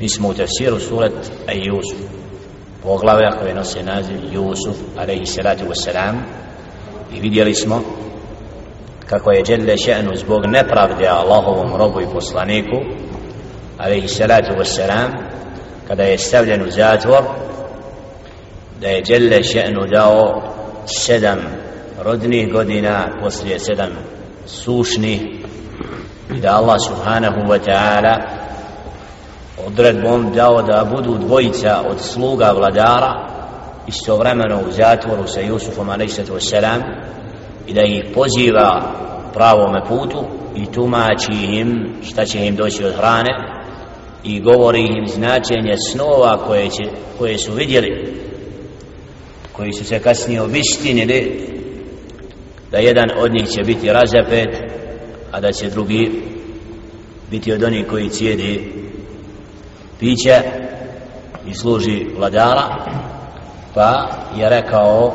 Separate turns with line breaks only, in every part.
Mi smo u tefsiru surat Ejusuf, poglave koje nose naziv Jusuf, alaihi salatu wasalam i vidjeli smo kako je Đelle še'nu zbog nepravde Allahovom robu i poslaniku, alaihi salatu wasalam kada je stavljen u zatvor, da je Đelle še'nu dao sedam rodnih godina poslije sedam sušnih i da Allah subhanahu wa ta'ala odredbom dao da budu dvojica od sluga vladara istovremeno u zatvoru sa Jusufom a.s. i da ih poziva pravome putu i tumači im šta će im doći od hrane i govori im značenje snova koje, će, koje su vidjeli koji su se kasnije obistinili da jedan od njih će biti razapet a da će drugi biti od onih koji cijedi piće i služi vladara pa je rekao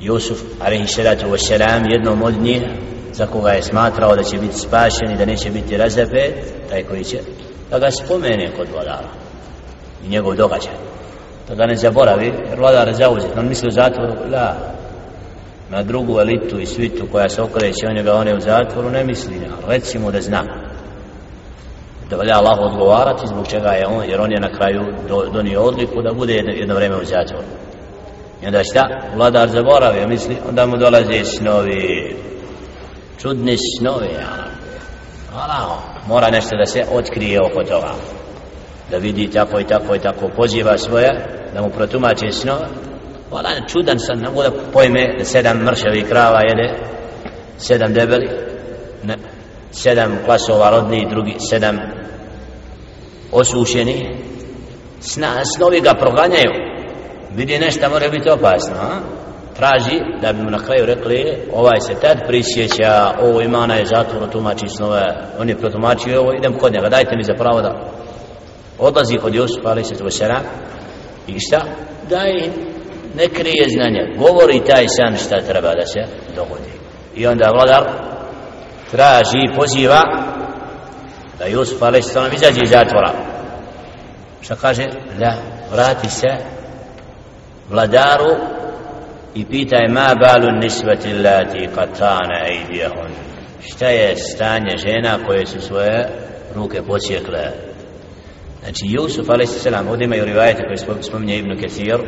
Jusuf alaihissalatu wassalam jednom od njih za koga je smatrao da će biti spašen i da neće biti razapet taj koji će da ga spomene kod vladara i njegov događaj. Da ga ne zaboravi jer vladar je zauzet. On misli u zatvoru la na drugu elitu i svitu koja se okreće on je ga on u zatvoru ne misli recimo da znam da valja Allah odgovarati zbog čega je on, jer on je na kraju do, donio odliku da bude jedno, jedno u zatvoru. I onda šta? Vladar zaboravio, misli, onda mu dolaze snovi, čudni snovi, ja. Mora nešto da se otkrije oko toga. Da vidi tako i tako i tako, poziva svoje, da mu protumače snove. Hvala, čudan sam, ne mogu da pojme da sedam mršavih krava jede, sedam debeli, ne, sedam klasova rodni, drugi sedam osušeni Sna, snovi ga proganjaju. Vidi nešto mora biti opasno a? traži da bi mu na kraju rekli ovaj se tad prisjeća ovo imana je zatvor tumači snove on je protumačio ovo idem kod njega dajte mi za pravo da odlazi kod Jusufa ali se to sera. I šta? Daj ne krije znanje govori taj san šta treba da se dogodi. I onda vladar traži poziva da Jusuf a.s. izađe iz zatvora šta kaže da vrati se vladaru i pitaj ma balu nisbati lati katana ejdijahun šta je stanje žena koje su svoje ruke počekle znači Jusuf a.s. ovdje imaju rivajete koje spominje Ibn Kathir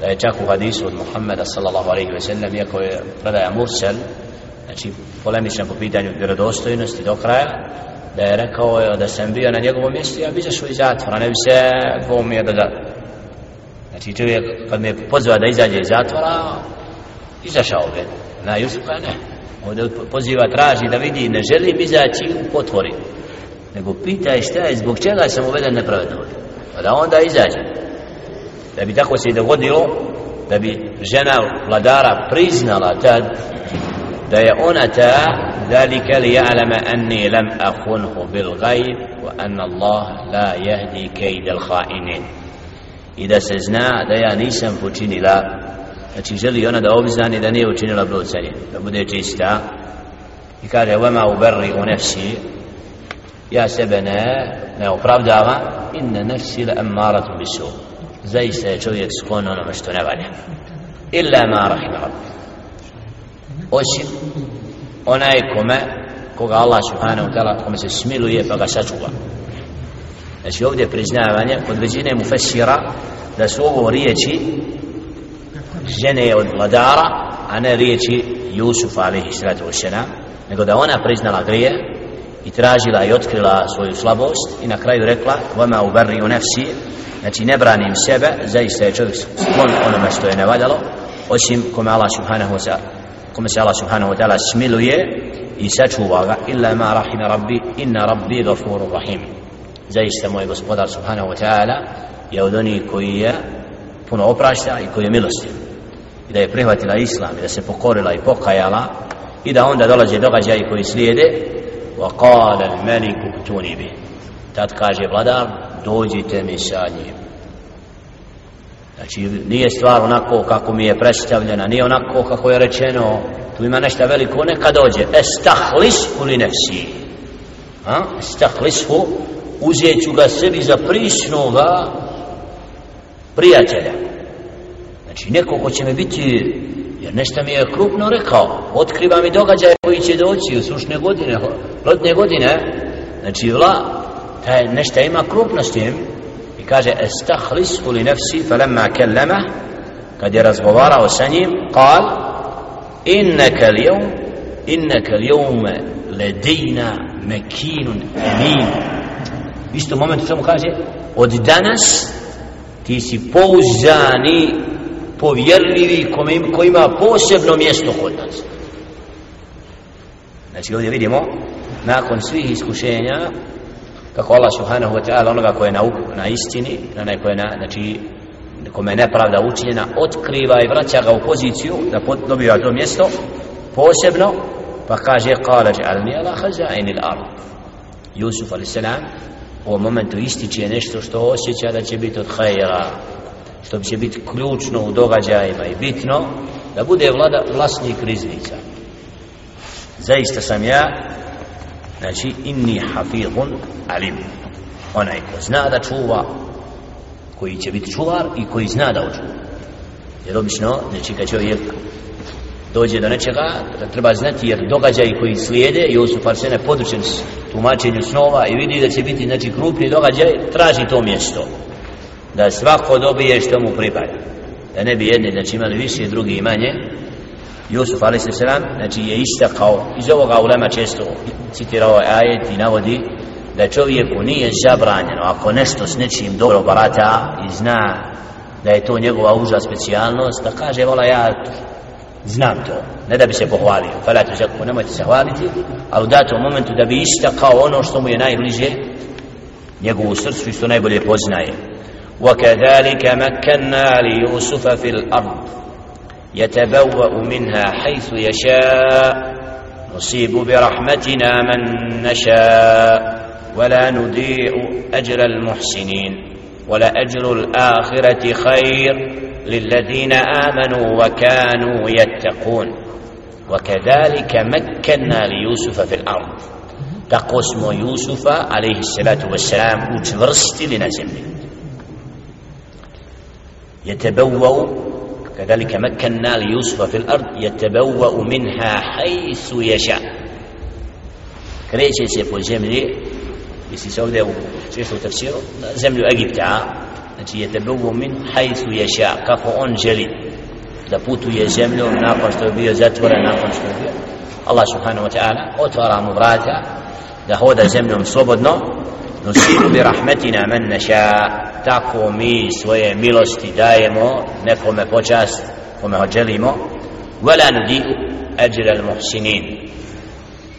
da je čak u hadisu od Muhammeda sallallahu alaihi ve sellem iako je predaja Mursel znači polemičan po pitanju vjerodostojnosti do kraja E, da je rekao da sam bio na njegovom mjestu ja bi izašao iz zatvora ne bi se dvomio da da. Znači čovjek kad me pozva da izađe iz zatvora izašao bi. Na Jusufa ne. Ovdje poziva traži da vidi ne želim izaći u potvori. Nego je šta je zbog čega sam uveden nepravedno. Pa da onda izađe. Da bi tako se i dogodilo da bi žena vladara priznala tad ona ta ذلك ليعلم أني لم أخنه بالغيب وأن الله لا يهدي كيد الخائنين إذا سزنا da ja nisam počinila znači želi ona da obznani da nije učinila blucanje da bude čista i kaže vama uberri u nefsi ja sebe ne ne opravdava inna nefsi la emmaratu bisu zaista je čovjek sklon onome što ne valja illa ma rahim rabbi osim onaj kome koga Allah subhanahu ta'ala kome se smiluje pa ga sačuva. Znači ovdje priznavanje kod većine mu fesira da su ovo riječi žene od vladara a ne riječi Jusufa alaihi sallatu wasalam nego da ona priznala grije i tražila i otkrila svoju slabost i na kraju rekla vama ubarri u nefsi. Znači ne branim sebe zaista je čovjek sklon onome što je nevaljalo osim kome Allah subhanahu wa ta'ala kome se Allah subhanahu wa ta'ala smiluje i sačuva ga. Illa ma rahime rabbi inna rabbi gafuru rahim. Zaista moj gospodar subhanahu wa ta'ala je od onih koji je puno oprašta i koji je milostiv i da je prihvatila islam i da se pokorila i pokajala i da onda dolaze događaji koji slijede. Wa qala al maliku tuni bi. Tad kaže vladar dođite mi sa njim. Znači, nije stvar onako kako mi je predstavljena, nije onako kako je rečeno, tu ima nešto veliko, neka dođe. Estahlis u li nefsi. Ha? Estahlishu, uzet ću ga sebi za prisnoga prijatelja znači neko ko će me biti jer nešto mi je krupno rekao otkriva mi događaje koji će doći u sušne godine lotne godine eh? znači vla taj nešto ima krupno s tim kaže estahlis li nefsi falemma kellema kad je razgovarao sa njim kal innaka al-yawm innaka al-yawma ladina makinun amin. Isto moment samo kaže od danas ti si pouzdani povjerljivi koji ima posebno mjesto kod nas. Znači ovdje vidimo nakon svih iskušenja kako Allah subhanahu wa ta'ala onoga koje je na, na istini na koje je na, znači kome je nepravda učinjena otkriva i vraća ga u poziciju da dobiva to mjesto posebno pa kaže kala džalni ala hazaini l'ard Jusuf a.s. u ovom momentu ističe nešto što osjeća da će biti od hajera što će biti ključno u događajima i bitno da bude vlada, vlasnik riznica zaista sam ja znači inni hafidhun alim. Onaj ko zna da čuva koji će biti čuvar i koji zna da očuva jer obično znači kad čovjek dođe do nečega da treba znati jer događaj koji slijede Josuf Arsene podučen s tumačenju snova i vidi da će biti znači krupni događaj traži to mjesto. Da svako dobije što mu pripada. Da ne bi jedni znači imali više drugi manje Jusuf a.s. znači je istakao iz ovoga ulema često citirao ajet i navodi da čovjeku nije zabranjeno ako nešto s nečim dobro barata i zna da je to njegova uža specijalnost da kaže vola ja znam to ne da bi se pohvalio fala tu zakku nemojte se hvaliti ali u datom momentu da bi istakao ono što mu je najbliže njegovu srcu i što najbolje poznaje وكذلك مكنا ليوسف في الأرض يتبوأ منها حيث يشاء. نصيب برحمتنا من نشاء. ولا نضيع أجر المحسنين. ولأجر الآخرة خير للذين آمنوا وكانوا يتقون. وكذلك مكنا ليوسف في الأرض. تقسم يوسف عليه الصلاة والسلام وتورست لنزم يتبوأ كذلك مكنا ليوسف في الأرض يتبوأ منها حيث يشاء. كريش يسيف وزمري بس يسوي ده وشيخ التفسير زملي أجيب تعا أنتي يتبوأ من حيث يشاء. كفؤون جلي. دبوتو يا زملي ناقص تربية زات ناقص تربية الله سبحانه وتعالى أترى مبراتا ده هو ده زملي صوبدنا نسير برحمتنا من نشاء. Tako mi svoje milosti dajemo nekome počast kome ho želimo wala nudi'u ajra al-muhsinin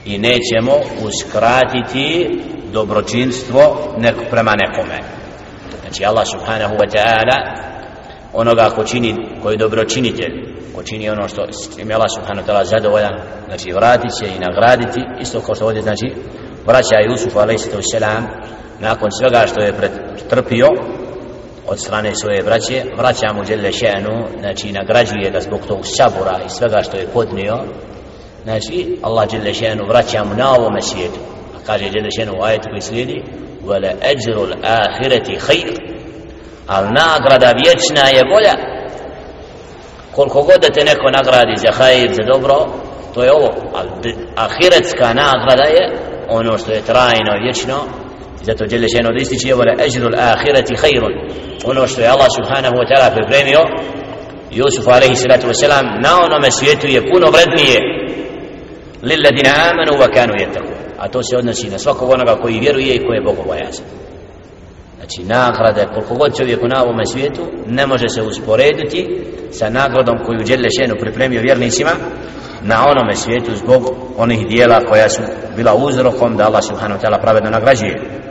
i nećemo uskratiti dobročinstvo nek prema nekome znači Allah subhanahu wa ta'ala onoga ko čini koji je dobročinitelj ko čini ono što im je Allah subhanahu wa ta'ala zadovoljan znači vratit će i nagraditi isto kao što ovdje znači vraća Jusuf a.s nakon svega što je pretrpio od strane svoje braće vraća mu djelje šenu znači nagrađuje ga zbog tog sabora i svega što je podnio. Znači Allah djelje šenu vraća mu na ovome svijetu. A kaže djelje šenu u ajetu koji slijedi wala ajru al-akhirati khair al nagrada vječna je bolja. Koliko god da te neko nagradi za khair za dobro to je ovo. Al ahiretska nagrada je ono što je trajno vječno i zato djelje šeno da ističe wala ajru al-akhirati ono što je Allah subhanahu wa ta'ala pripremio Jusuf alaihi salatu wasalam na onome svijetu je puno vrednije. Lilladina amanu wa kanu yattaqun. A to se odnosi na svakog onoga koji vjeruje i koji je bogobojazan. Znači nagrada koliko god čovjeku na ovome svijetu ne može se usporediti sa nagradom koju Đelle Šenu pripremio vjernicima na onome svijetu zbog onih dijela koja su bila uzrokom da Allah subhanahu wa ta'ala pravedno nagrađuje.